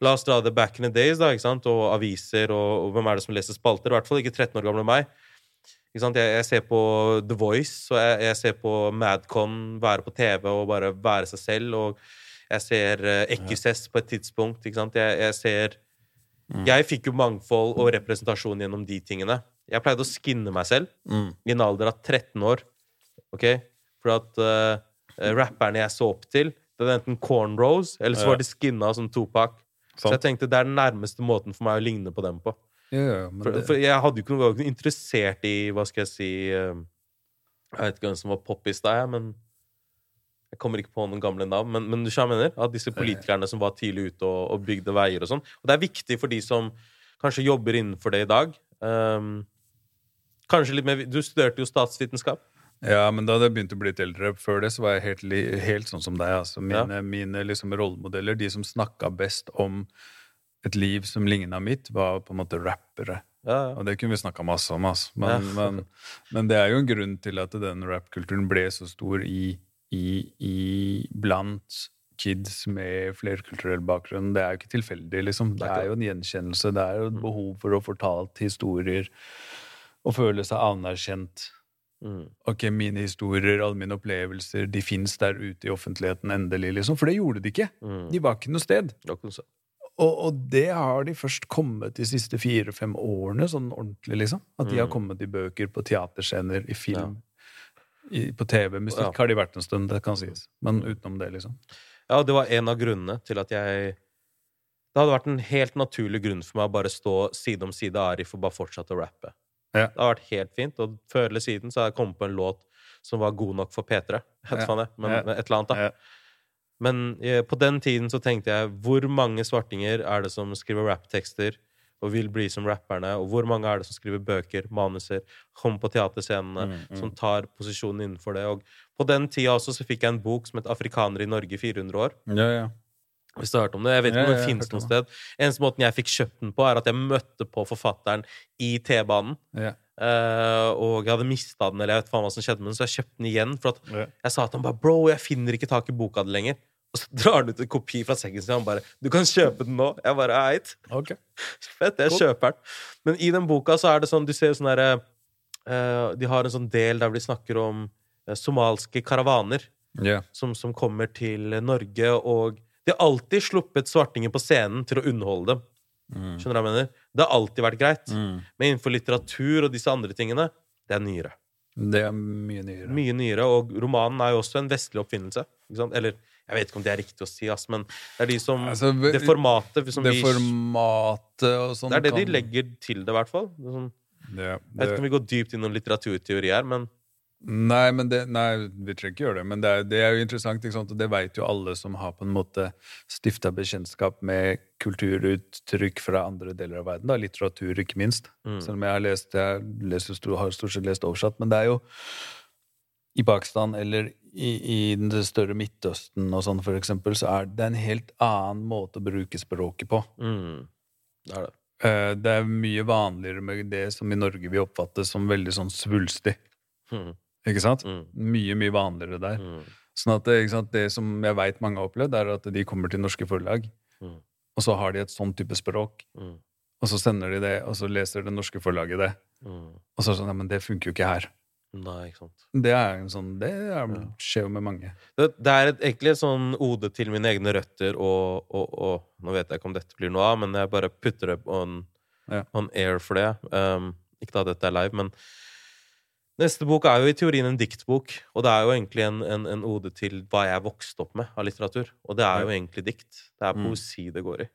La oss dra det back in the days, da, ikke sant? og aviser, og, og hvem er det som leser spalter? I hvert fall ikke 13 år gamle meg. ikke Jeg, jeg, ser på The Voice, og jeg, jeg, ser på Madcon være på TV og bare være seg selv. Og jeg ser uh, eh, på et tidspunkt. ikke Jeg, jeg, ser mm. Jeg fikk jo mangfold og representasjon gjennom de tingene. Jeg pleide å skinne meg selv mm. i en alder av 13 år. Ok? For at uh, rapperne jeg så opp til, det var enten cornrows, eller så var de skinna som Topak. Så jeg tenkte det er den nærmeste måten for meg å ligne på dem på. Ja, for, det... for, jeg hadde jo ikke noe, interessert i Hva skal jeg si eh, Jeg vet ikke hvem som var poppis da, jeg, men jeg kommer ikke på noen gamle navn. Men, men du skjønner mener? At disse politikerne som var tidlig ute og, og, bygde veier og sånn. Og det er viktig for de som kanskje jobber innenfor det i dag. Um, kanskje litt mer Du studerte jo statsvitenskap. Ja, men da jeg begynt å bli litt eldre. Før det så var jeg helt, helt sånn som deg. Altså, mine, ja. mine liksom rollemodeller, de som snakka best om et liv som ligna mitt, var på en måte rappere. Ja, ja. Og det kunne vi snakka masse om, altså. Men, men, men, det er jo en grunn til at den rappkulturen ble så stor i, i, i blant kids med flerkulturell bakgrunn. Det er jo ikke tilfeldig, liksom. Det er jo en gjenkjennelse. Det er jo et mm. behov for å fortalt historier og føle seg anerkjent. Mm. Ok, mine historier, alle mine opplevelser, de fins der ute i offentligheten endelig, liksom. For det gjorde de ikke. Mm. De var ikke noe sted. Og, og, det har de først kommet de siste fire-fem årene, sånn ordentlig, liksom. At de har mm. kommet i bøker, på teaterscener, i film, ja. i, på TV. Musikk ja. har de vært en stund, det kan sies. Men utenom det, liksom. Ja, det var en av grunnene til at jeg Det hadde vært en helt naturlig grunn for meg å bare stå side om side Arif og bare fortsette å rappe. Ja. Det har vært helt fint. Og før eller siden så har jeg kommet på en låt som var god nok for P3. Ja. Men, ja. et eller annet, da. Men eh, på den tiden så tenkte jeg hvor mange svartinger er det som skriver rapptekster og vil bli som rapperne, og hvor mange er det som skriver bøker, manuser, kommer på teaterscenene, mm, mm. som tar posisjonen innenfor det. Og på den tida også så fikk jeg en bok som het 'Afrikanere i Norge i 400 år'. Ja, ja. Hvis du har hørt om det. Jeg vet ikke om den finnes noe sted. Eneste måten jeg fikk kjøpt den på, er at jeg møtte på forfatteren i T-banen. Ja. Uh, og jeg hadde mista den, eller jeg vet faen hva som skjedde med den, så jeg kjøpte den igjen. For at ja. jeg sa til han bare 'Bro, jeg finner ikke tak i boka di lenger'. Og så drar han ut en kopi fra sekken sin, og han bare 'Du kan kjøpe den nå.' Jeg bare 'Eit'. Okay. Fett, jeg cool. kjøper den. Men i den boka så er det sånn Du ser jo sånn derre uh, De har en sånn del der de snakker om uh, somalske karavaner yeah. som, som kommer til Norge, og de har alltid sluppet svartinger på scenen til å underholde dem. Mm. Skjønner du hva jeg mener? Det har alltid vært greit. Mm. Men innenfor litteratur og disse andre tingene, det er nyere. Det er mye nyere. Mye nyere, Og romanen er jo også en vestlig oppfinnelse. Eller jeg vet ikke om det er riktig å si, ass, men det er de som altså, Det formatet som Det formatet og sånn Det er det kan... de legger til det, i hvert fall. Sånn, det, det... Jeg vet ikke om vi går dypt inn i litteraturteori her, men Nei, men det, nei, vi trenger ikke gjøre det. Men det er, det er jo interessant, og det vet jo alle som har på en måte stifta bekjentskap med kulturuttrykk fra andre deler av verden. Da. Litteratur, ikke minst. Mm. Selv om jeg har lest jeg leser, har stort sett lest oversatt. Men det er jo i Pakistan eller i, i det større Midtøsten og sånn, for eksempel, så er det en helt annen måte å bruke språket på. Mm. Det er det. Eh, det er mye vanligere med det som i Norge vi oppfatter som veldig sånn svulstig. Mm. Ikke sant? Mm. Mye, mye vanligere der. Mm. Sånn at det, det som jeg veit mange har opplevd, er at de kommer til norske forlag, mm. og så har de et sånn type språk, mm. og så sender de det, og så leser det norske forlaget det, mm. og så er det sånn Ja, men det funker jo ikke her. Nei, ikke sant. Det er en sånn, det er, skjer jo med mange. Det, det er et, egentlig et sånn ode til mine egne røtter, og, og, og, Nå vet jeg ikke om dette blir noe av, men jeg bare putter det on, ja. on air for det. Um, ikke da dette er live, men Neste bok er jo i teorien en diktbok, og det er jo egentlig en, en, en ode til hva jeg vokste opp med av litteratur. Og det er jo egentlig dikt. Det er mm. poesi det går i.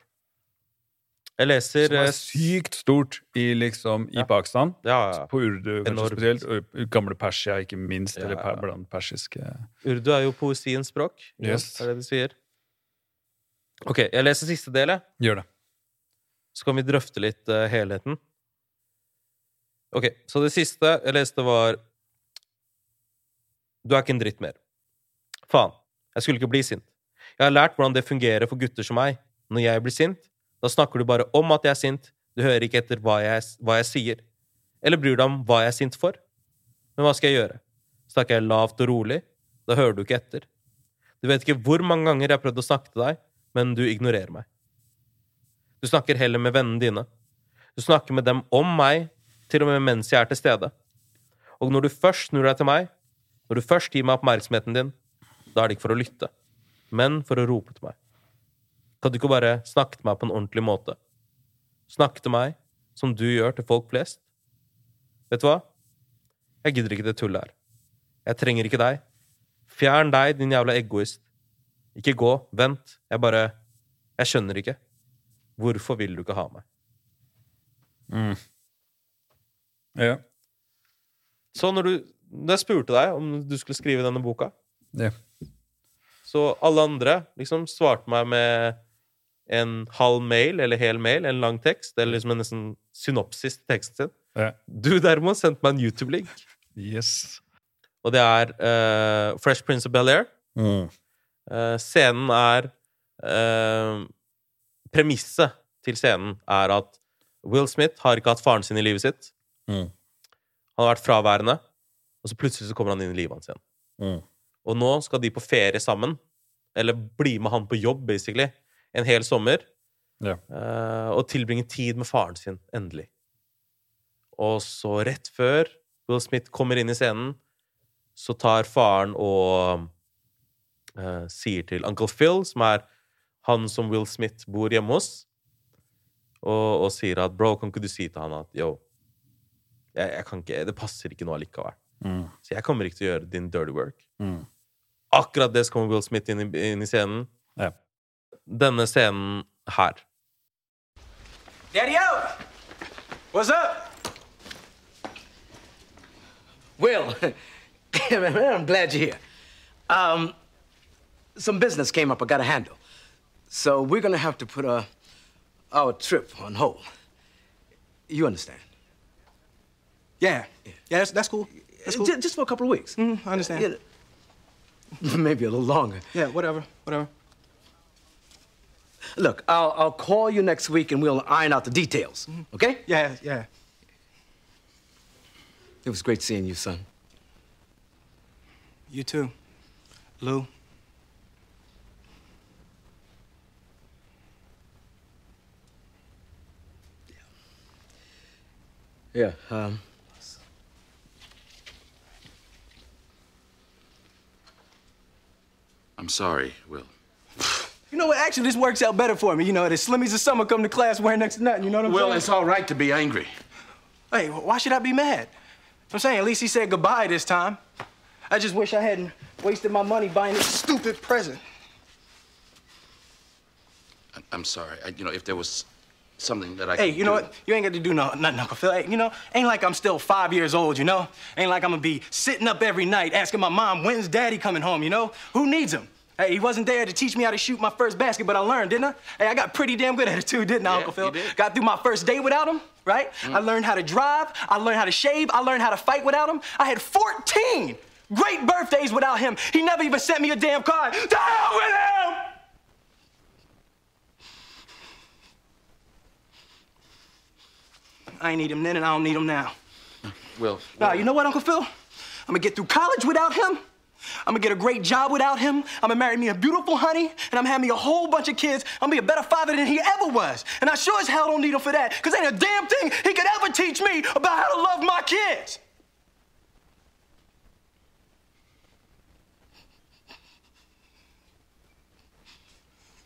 Jeg leser Som er eh, sykt stort i, liksom, i ja. Pakistan. Ja, ja. På urdu kanskje spesielt. Og gamle Persia, ikke minst. Eller blant persiske Urdu er jo poesiens språk. Yes. Er det de sier. Ok, jeg leser siste del, jeg. Gjør det. Så kan vi drøfte litt uh, helheten. Ok, så det siste jeg leste, var Du er ikke en dritt mer. Faen. Jeg skulle ikke bli sint. Jeg har lært hvordan det fungerer for gutter som meg. Når jeg blir sint, da snakker du bare om at jeg er sint. Du hører ikke etter hva jeg, hva jeg sier. Eller bryr deg om hva jeg er sint for. Men hva skal jeg gjøre? Snakker jeg lavt og rolig? Da hører du ikke etter. Du vet ikke hvor mange ganger jeg har prøvd å snakke til deg, men du ignorerer meg. Du snakker heller med vennene dine. Du snakker med dem om meg til og med mens jeg er til stede. Og når du først snur deg til meg, når du først gir meg oppmerksomheten din, da er det ikke for å lytte, men for å rope til meg. Kan du ikke bare snakke til meg på en ordentlig måte? Snakke til meg som du gjør til folk flest? Vet du hva? Jeg gidder ikke det tullet her. Jeg trenger ikke deg. Fjern deg, din jævla egoist. Ikke gå. Vent. Jeg bare Jeg skjønner ikke. Hvorfor vil du ikke ha meg? Mm. Ja. Så når du når jeg spurte deg om du skulle skrive denne boka, ja. så alle andre liksom svarte meg med en halv mail eller hel mail, en lang tekst, eller liksom en nesten synopsis til teksten sin. Ja. Du derimot sendte meg en YouTube-link. Yes. Og det er uh, Fresh Prince of Bel-Air. Mm. Uh, scenen er uh, Premisset til scenen er at Will Smith har ikke hatt faren sin i livet sitt. Mm. Han har vært fraværende, og så plutselig så kommer han inn i livet hans igjen. Mm. Og nå skal de på ferie sammen. Eller bli med han på jobb, basically. En hel sommer. Ja. eh, og tilbringe tid med faren sin, endelig. Og så, rett før Will Smith kommer inn i scenen, så tar faren og uh, sier til Uncle Phil, som er han som Will Smith bor hjemme hos, og, og sier at Bro, kan ikke du si til han at yo, jeg, jeg kan ikke, det passer ikke nå allikevel. Mm. Så jeg kommer ikke til å gjøre din dirty work. Mm. Akkurat det kommer Will Smith inn i, inn i scenen. Ja. Denne scenen her. Daddy out! What's up? Will, I'm glad you're here. Um, some business came up I gotta handle. So we're gonna have to put uh, our trip on hold. You understand? Yeah, yeah, that's that's cool. That's cool. Ju- Just for a couple of weeks. Mhm, I understand. Yeah. Maybe a little longer. Yeah, whatever, whatever. Look, I'll, I'll call you next week and we'll iron out the details. Okay? Yeah, yeah. It was great seeing you, son. You too, Lou. Yeah. Um, I'm sorry, Will. You know what? Actually, this works out better for me. You know, the Slimmies of summer come to class wearing next to nothing. You know what I'm Will, saying? Well, it's all right to be angry. Hey, why should I be mad? I'm saying at least he said goodbye this time. I just wish I hadn't wasted my money buying this stupid present. I'm sorry. I, you know, if there was something that I Hey, you know do- what? You ain't got to do no, nothing, Uncle Phil. Hey, you know, ain't like I'm still five years old, you know? Ain't like I'm gonna be sitting up every night asking my mom, when's daddy coming home, you know? Who needs him? Hey, he wasn't there to teach me how to shoot my first basket, but I learned, didn't I? Hey, I got pretty damn good at it too, didn't I, Yeah, Uncle Phil? Got through my first day without him, right? I mm. learned how to drive, I learned how to shave, I learned how to fight without him. I had 14 great birthdays without him. He never even sent me a damn card. To hell with him! I ain't need him then, and I don't need him now. Will. Nah, Will, you know what, Uncle Phil? I'm gonna get through college without him. I'm gonna get a great job without him. I'm gonna marry me a beautiful honey, and I'm have me a whole bunch of kids. I'm gonna be a better father than he ever was. And I sure as hell don't need him for that, because ain't a damn thing he could ever teach me about how to love my kids.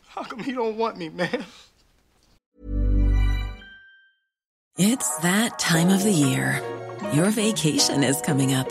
How come he don't want me, man? It's that time of the year. Your vacation is coming up.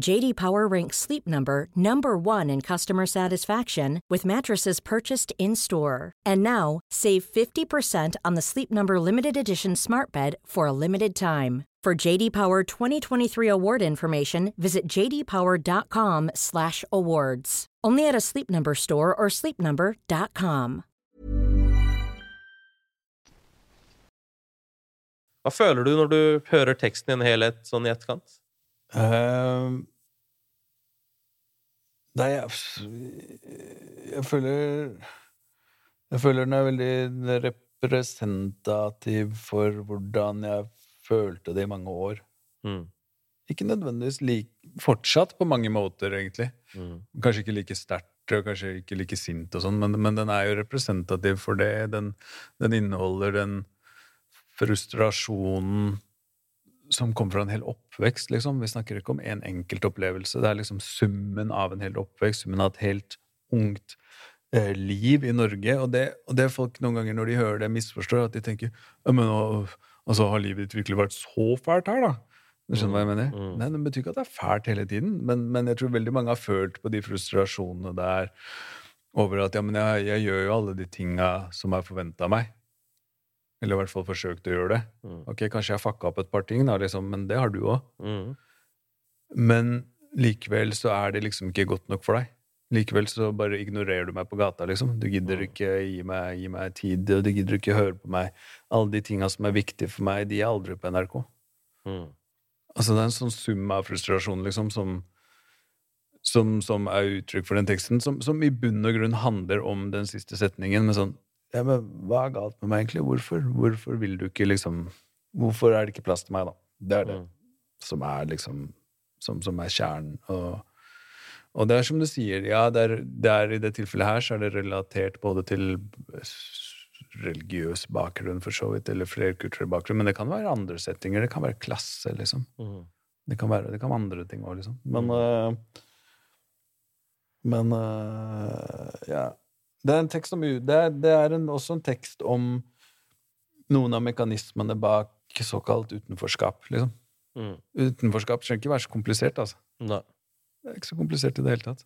JD Power ranks Sleep Number number 1 in customer satisfaction with mattresses purchased in-store. And now, save 50% on the Sleep Number limited edition Smart Bed for a limited time. For JD Power 2023 award information, visit jdpower.com/awards. Only at a Sleep Number store or sleepnumber.com. Hva føler du når du hører teksten i en helhet sånn i etterkant? Uh, nei, jeg, jeg føler Jeg føler den er veldig representativ for hvordan jeg følte det i mange år. Mm. Ikke nødvendigvis like Fortsatt på mange måter, egentlig. Mm. Kanskje ikke like sterkt og kanskje ikke like sint og sånn, men, men, den er jo representativ for det. Den, den inneholder den frustrasjonen som kommer fra en hel oppvekst, liksom. Vi snakker ikke om en enkelt opplevelse. Det er liksom summen av en hel oppvekst, summen av et helt ungt eh, liv i Norge. Og det, og det, folk noen ganger, når de hører det, misforstår, at de tenker men altså, har livet ditt virkelig vært så fælt her, da? Du skjønner hva jeg mener? Mm. Nei, Det betyr ikke at det er fælt hele tiden, men, men, jeg tror veldig mange har følt på de frustrasjonene der over at ja, men jeg, jeg gjør jo alle de tinga som er forventa av meg. Eller i hvert fall forsøkt å gjøre det. Mm. Ok, Kanskje jeg fucka opp et par ting, da, liksom, men det har du òg. Mm. Men likevel så er det liksom ikke godt nok for deg. Likevel så bare ignorerer du meg på gata, liksom. Du gidder mm. ikke gi meg, gi meg tid, og du gidder ikke høre på meg. Alle de tinga som er viktige for meg, de er aldri på NRK. Mm. Altså, det er en sånn sum av frustrasjon, liksom, som, som, som er uttrykk for den teksten, som, som, i bunn og grunn handler om den siste setningen, med sånn ja, men hva er galt med meg, egentlig? Hvorfor? Hvorfor vil du ikke liksom Hvorfor er det ikke plass til meg, da? Det er det mm. som er liksom Som, som er kjernen. Og, og, det er som du sier, ja, det er, det er, i det tilfellet her så er det relatert både til religiøs bakgrunn, for så vidt, eller flerkulturell bakgrunn, men det kan være andre settinger. Det kan være klasse, liksom. Mm. Det, kan være, det kan være andre ting òg, liksom. Men mm. uh, Men uh, ja. Det er en tekst om Det er, det er en, også en tekst om noen av mekanismene bak såkalt utenforskap, liksom. Mm. Utenforskap trenger ikke være så komplisert, altså. Nei. Det er ikke så komplisert i det hele tatt.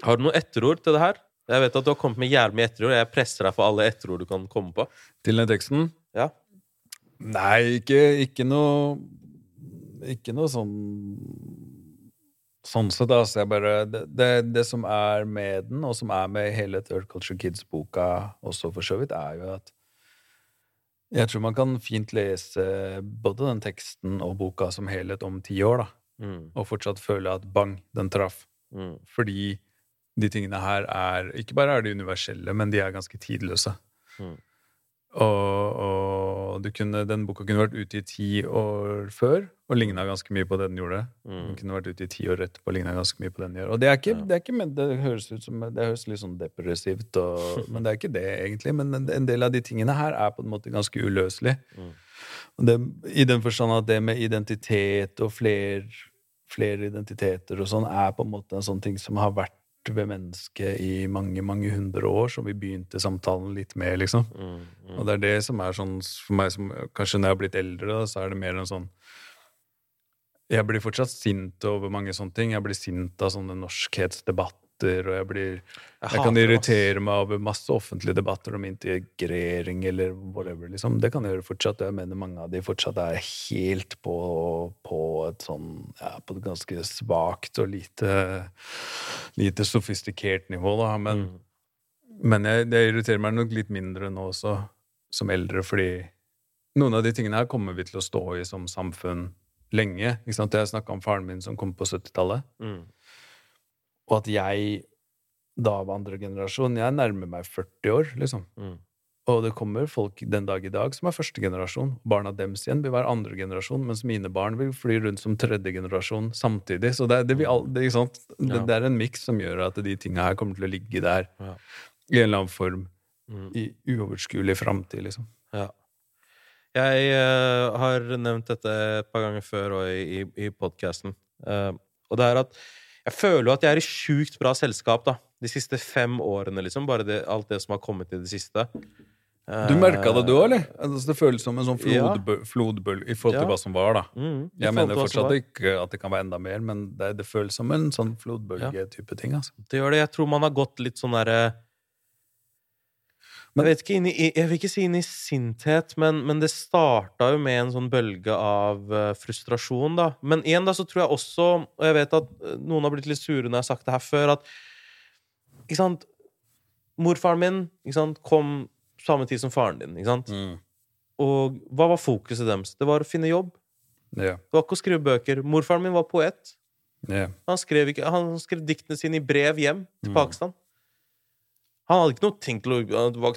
Har du noe etterord til det her? Jeg vet at du har kommet med jævlig mye etterord. Jeg presser deg for alle etterord du kan komme på. Til den teksten? Ja. Nei, ikke, ikke noe ikke noe sånn Sånn sett, altså. Jeg bare, det, det, det, som er med den, og som er med hele Third Culture Kids-boka også, for så vidt, er jo at jeg tror man kan fint lese både den teksten og boka som helhet om ti år, da. Mm. Og fortsatt føle at bang, den traff. Mm. Fordi de tingene her er Ikke bare er de universelle, men de er ganske tidløse. Mm. Og, og kunne, den boka kunne vært ute i ti år før og ligna ganske mye på det den gjorde. Mm. Den kunne vært ute i ti år etterpå og ligna ganske mye på det den gjør. Og det er ikke, ja. det, er ikke det, høres ut som Det høres litt sånn depressivt, og, men det er ikke det, egentlig. Men en, en, del av de tingene her er på en måte ganske uløselig. Mm. Det, I den forstand at det med identitet og flere, flere identiteter og sånn er på en måte en sånn ting som har vært ved mennesket i mange mange hundre år, som vi begynte samtalen litt med. liksom. Mm, mm. Og det er det som er sånn for meg som Kanskje når jeg har blitt eldre, så er det mer en sånn Jeg blir fortsatt sint over mange sånne ting. Jeg blir sint av sånne norskhetsdebatter debatter, og jeg blir Jeg, jeg kan irritere meg over masse offentlige debatter om integrering eller whatever, liksom. Det kan jeg gjøre fortsatt, og jeg mener mange av de fortsatt er helt på, på et sånn Ja, på et ganske svakt og lite, lite sofistikert nivå, da. Men, mm. men jeg, det irriterer meg nok litt mindre nå også, som eldre, fordi noen av de tingene her kommer vi til å stå i som samfunn lenge. Ikke sant? Jeg snakka om faren min som kom på 70-tallet. Mm. Og at jeg da var andre generasjon Jeg nærmer meg 40 år, liksom. Mm. Og det kommer folk den dag i dag som er første generasjon. Barna deres igjen vil være andre generasjon, mens mine barn vil fly rundt som tredje generasjon samtidig. Så det, det, all, det, ja. det er en miks som gjør at de tinga her kommer til å ligge der ja. i en eller annen form mm. i uoverskuelig framtid, liksom. Ja. Jeg uh, har nevnt dette et par ganger før og i, i, i podkasten, uh, eh, og det er at jeg føler jo at jeg er i sjukt bra selskap da de siste fem årene, liksom. Bare det, alt det som har kommet i det siste. Du merka det, du òg, eller? Altså, det føles som en sånn flodbølge flodbøl, i forhold til ja. hva som var, da. Mm, jeg mener fortsatt ikke at det kan være enda mer, men det, det føles som en sånn flodbølge-type ting. altså. Det gjør det. Jeg tror man har gått litt sånn derre jeg vet ikke, i, jeg vil ikke si inn i sinthet, men, men det starta jo med en sånn bølge av uh, frustrasjon, da. Men igjen, da, så tror jeg også, og jeg vet at eh, noen har blitt litt sure når jeg har sagt det her før, at ikke sant Morfaren min ikke sant, kom samme tid som faren din. Ikke sant? Mm. Og hva var fokuset deres? Det var å finne jobb. Yeah. Det var ikke å skrive bøker. Morfaren min var poet. Yeah. Han skrev, ikke, han skrev diktene sine i brev hjem til Mm. Pakistan. Han hadde ikke noe tenkt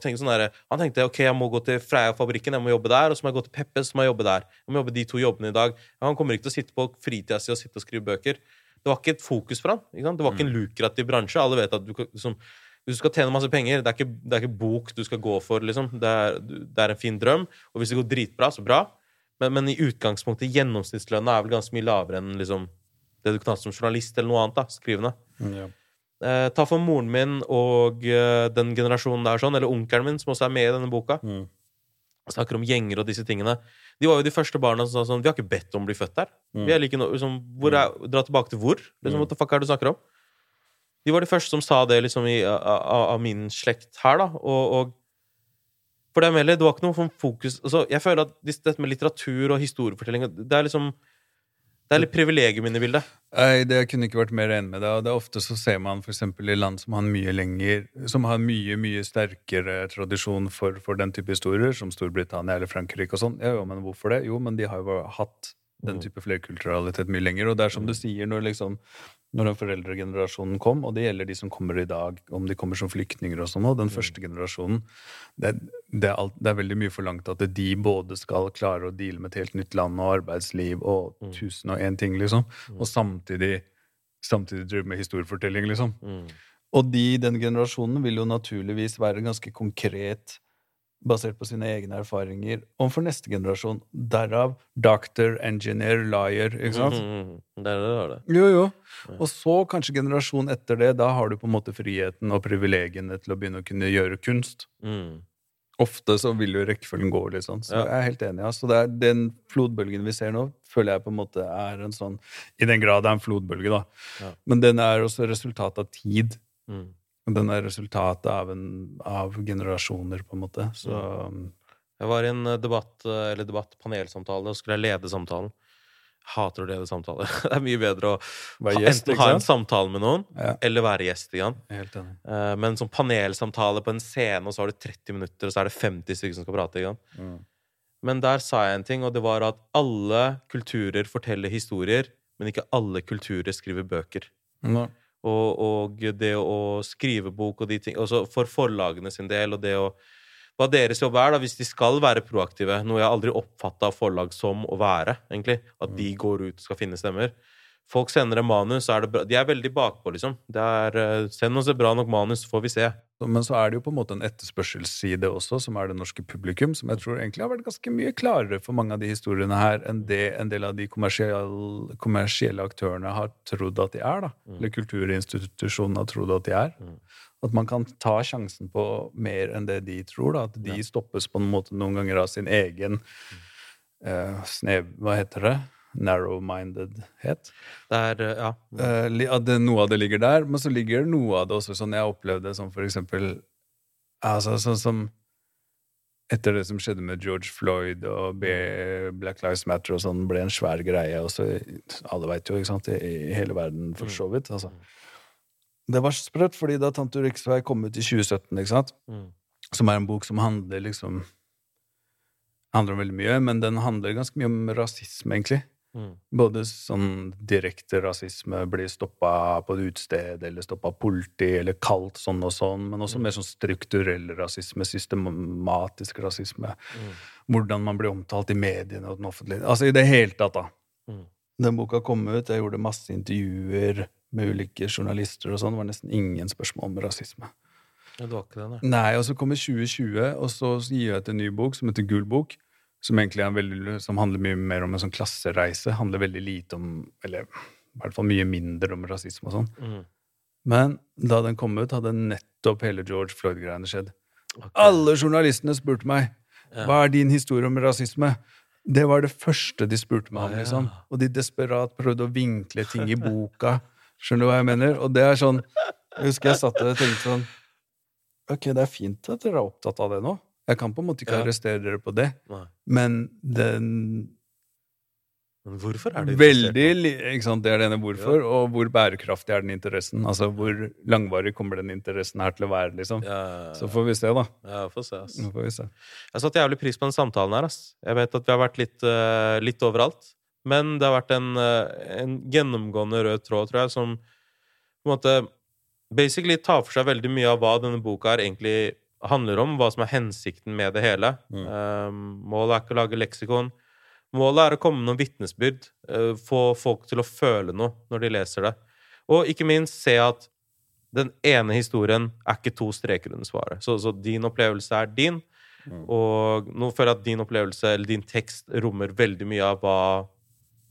tenkt sånn der, Han tenkte ok, jeg må gå til Freia-fabrikken, jeg må jobbe der. Og så må jeg gå til Peppes, så må jeg jobbe der. Jeg må jobbe de to jobbene i dag. Han kommer ikke til å sitte på fritida si og sitte og skrive bøker. Det var ikke et fokus for han. Ikke sant? Det var ikke en lukrativ bransje. Alle vet at du, liksom, hvis du skal tjene masse penger, det er ikke, det er ikke bok du skal gå for. Liksom. Det, er, det er en fin drøm. Og hvis det går dritbra, så bra. Men, men i utgangspunktet, gjennomsnittslønna er vel ganske mye lavere enn liksom, det du kan ha som journalist eller noe annet. da, skrivende. Ja. Eh, ta for moren min og eh, den generasjonen der, sånn, eller onkelen min, som også er med i denne boka. Mm. Snakker om gjenger og disse tingene. De var jo de første barna som sa sånn Vi har ikke bedt om å bli født der. Mm. Vi er like no, liksom, hvor er, Dra tilbake til hvor? Liksom, What the fuck er det du snakker om? De var de første som sa det liksom, i, av, av min slekt her, da. Og, og for det, Amelie, det var ikke noe fokus altså, Jeg føler at dette med litteratur og historiefortelling Det er liksom Det er litt privilegium inne i bildet. Nei, det kunne ikke vært mer enig med deg. og det er Ofte så ser man eksempel i land som har mye lenger Som har mye mye sterkere tradisjon for, for den type historier, som Storbritannia eller Frankrike og sånn. Ja, jo, men hvorfor det? Jo, men de har jo hatt den type flerkulturalitet mye lenger. Og det er som du sier, når liksom når den foreldregenerasjonen kom, og det gjelder de som kommer i dag, om de kommer som flyktninger og sånn, og den første generasjonen det, det, er alt, det er veldig mye forlangt at de både skal klare å deale med et helt nytt land og arbeidsliv og tusen og én ting, liksom, og samtidig, samtidig drive med historiefortelling, liksom. Og de i den generasjonen vil jo naturligvis være ganske konkret basert på sine egne erfaringer overfor neste generasjon. Derav doctor, engineer, liar, ikke sant? Mm, Det er det det har det. Jo, jo. Og så kanskje generasjonen etter det, da har du på en måte friheten og privilegiene til å begynne å kunne gjøre kunst. Mm. Ofte så vil jo rekkefølgen gå litt sånn. Så Ja. jeg er helt enig. Altså, det er den flodbølgen vi ser nå, føler jeg på en måte er en sånn I den grad det er en flodbølge, da. Ja. Men den er også resultatet av tid. Mm. Den er resultatet av, en, av generasjoner, på en måte. Så Jeg var i en eh, debatt, eh, eller debatt, panelsamtale, og skulle jeg lede samtalen. Hater å lede samtaler. Det er mye bedre å ha, gjest, enten ha en samtale med noen, Ja. eller være gjest. Er helt enig. Eh, Men sånn panelsamtale på en scene, og så har du 30 minutter, og så er det 50 stykker som skal prate. Igjen. Mm. Men der sa jeg en ting, og det var at alle kulturer forteller historier, men ikke alle kulturer skriver bøker. Nå. Og, og det å skrive bok og de ting Også for forlagene sin del, og det å Hva deres jobb er, da, hvis de skal være proaktive, noe jeg aldri oppfatta forlag som å være, egentlig. At de går ut og skal finne stemmer. Folk sender en manus, så er. De er veldig bakpå, liksom. Det er eh, Send oss et bra nok manus, så får vi se. Men så er det jo på en måte en etterspørselsside også, som er det norske publikum, som jeg tror egentlig har vært ganske mye klarere for mange av de historiene her enn det en del av de kommersielle, kommersielle aktørene har trodd at de er. da. Eller kulturinstitusjonene har trodd at de er. At man kan ta sjansen på mer enn det de tror. da, At de stoppes på en måte noen ganger av sin egen eh, snev... Hva heter det? Narrow-mindedhet. Eh, Ja. Uh, det, noe av det ligger der, men så ligger noe av det også sånn jeg opplevde som for eksempel altså, Sånn som etter det som skjedde med George Floyd og Black Lives Matter og sånn, ble en svær greie. Og så, alle veit jo, ikke sant, i, i hele verden for så vidt. altså. Det var sprøtt, fordi da Tante Riksvei kom ut i 2017, ikke sant, Mm. som er en bok som handler liksom handler om veldig mye, men den handler ganske mye om rasisme, egentlig. Mm. Både sånn direkte rasisme, blir stoppa på et utested, eller stoppa av politi, eller kalt sånn og sånn, men også mer sånn strukturell rasisme, systematisk rasisme. Hvordan man blir omtalt i mediene og den offentlige Altså i det hele tatt, da. Mm. Den boka kom ut, jeg gjorde masse intervjuer med ulike journalister og sånn, det var nesten ingen spørsmål om rasisme. Det var ikke det, nei. Nei, og så kommer 2020, og så gir jeg ut en ny bok som heter Gul bok, som egentlig er veldig, som handler mye mer om en sånn klassereise. Handler veldig lite om Eller i hvert fall mye mindre om rasisme og sånn. Mm. Men da den kom ut, hadde nettopp hele George Floyd-greiene skjedd. Alle journalistene spurte meg Ja. hva er din historie om rasisme. Det var det første de spurte meg om. Liksom. Og de desperat prøvde å vinkle ting i boka. Skjønner du hva jeg mener? Og det er sånn Jeg husker jeg satt der og tenkte sånn Ok, det er fint at dere er opptatt av det nå. Jeg kan på en måte ikke Ja. arrestere dere på det. Nei. Men den Men hvorfor er det Veldig, ikke sant? Det er det ene hvorfor, ja. og hvor bærekraftig er den interessen? Altså hvor langvarig kommer den interessen her til å være, liksom? Ja, ja, Så får vi se, da. Ja, får se, ass. Nå får vi se. Jeg satte jævlig pris på den samtalen her, ass. Jeg vet at vi har vært litt, uh, litt overalt, men det har vært en, uh, en, gjennomgående rød tråd, tror jeg, som på en måte basically tar for seg veldig mye av hva denne boka her egentlig handler om, hva som er hensikten med det hele. Mm. Um, målet er ikke å lage leksikon. Målet er å komme med noen vitnesbyrd, Uh, få folk til å føle noe når de leser det. Og ikke minst se at den ene historien er ikke to streker under svaret. Så, så din opplevelse er din, mm. og nå føler jeg at din opplevelse, eller din tekst, rommer veldig mye av hva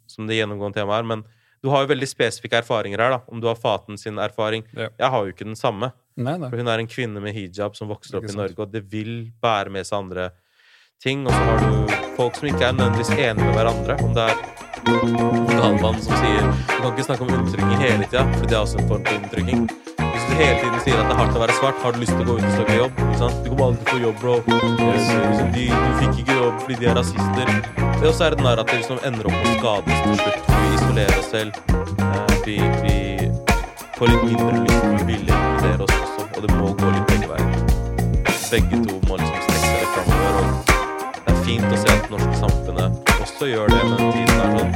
som det gjennomgående temaet er. Men du har jo veldig spesifikke erfaringer her, da. Om du har Faten sin erfaring. Ja. Jeg har jo ikke den samme. Nei, nei. For hun er en kvinne med hijab som vokser opp i Norge, og det vil bære med seg andre ting, og så har du folk som ikke er nødvendigvis enige med hverandre. Om det er Galvan som sier Du kan ikke snakke om undertrykking hele tida, for det er også en form for undertrykking. Hvis du hele tiden sier at det er hardt å være svart, har du lyst til å gå ut og søke jobb? Ikke sant? Du kommer aldri til å få jobb, bro. Liksom, de, du fikk ikke jobb fordi de er rasister. Det også er et narrativ som ender opp med å skade oss til slutt. Vi isolerer oss selv. Eh, vi, vi får litt mindre lyst til å vilje inkludere oss også, og det må gå litt begge veier. Begge to må liksom strekke seg framover. Og fint å se at det norske samfunnet også gjør det med tiden er sånn.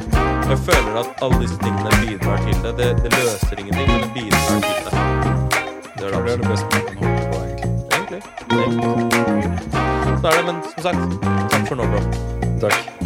Jeg føler at alle disse tingene bidrar til det. Det, det løser ingenting, men det bidrar til det. Det er det, det beste man kan håpe på, egentlig. Egentlig. Så er det, men som sagt, takk for nå, bro. Takk.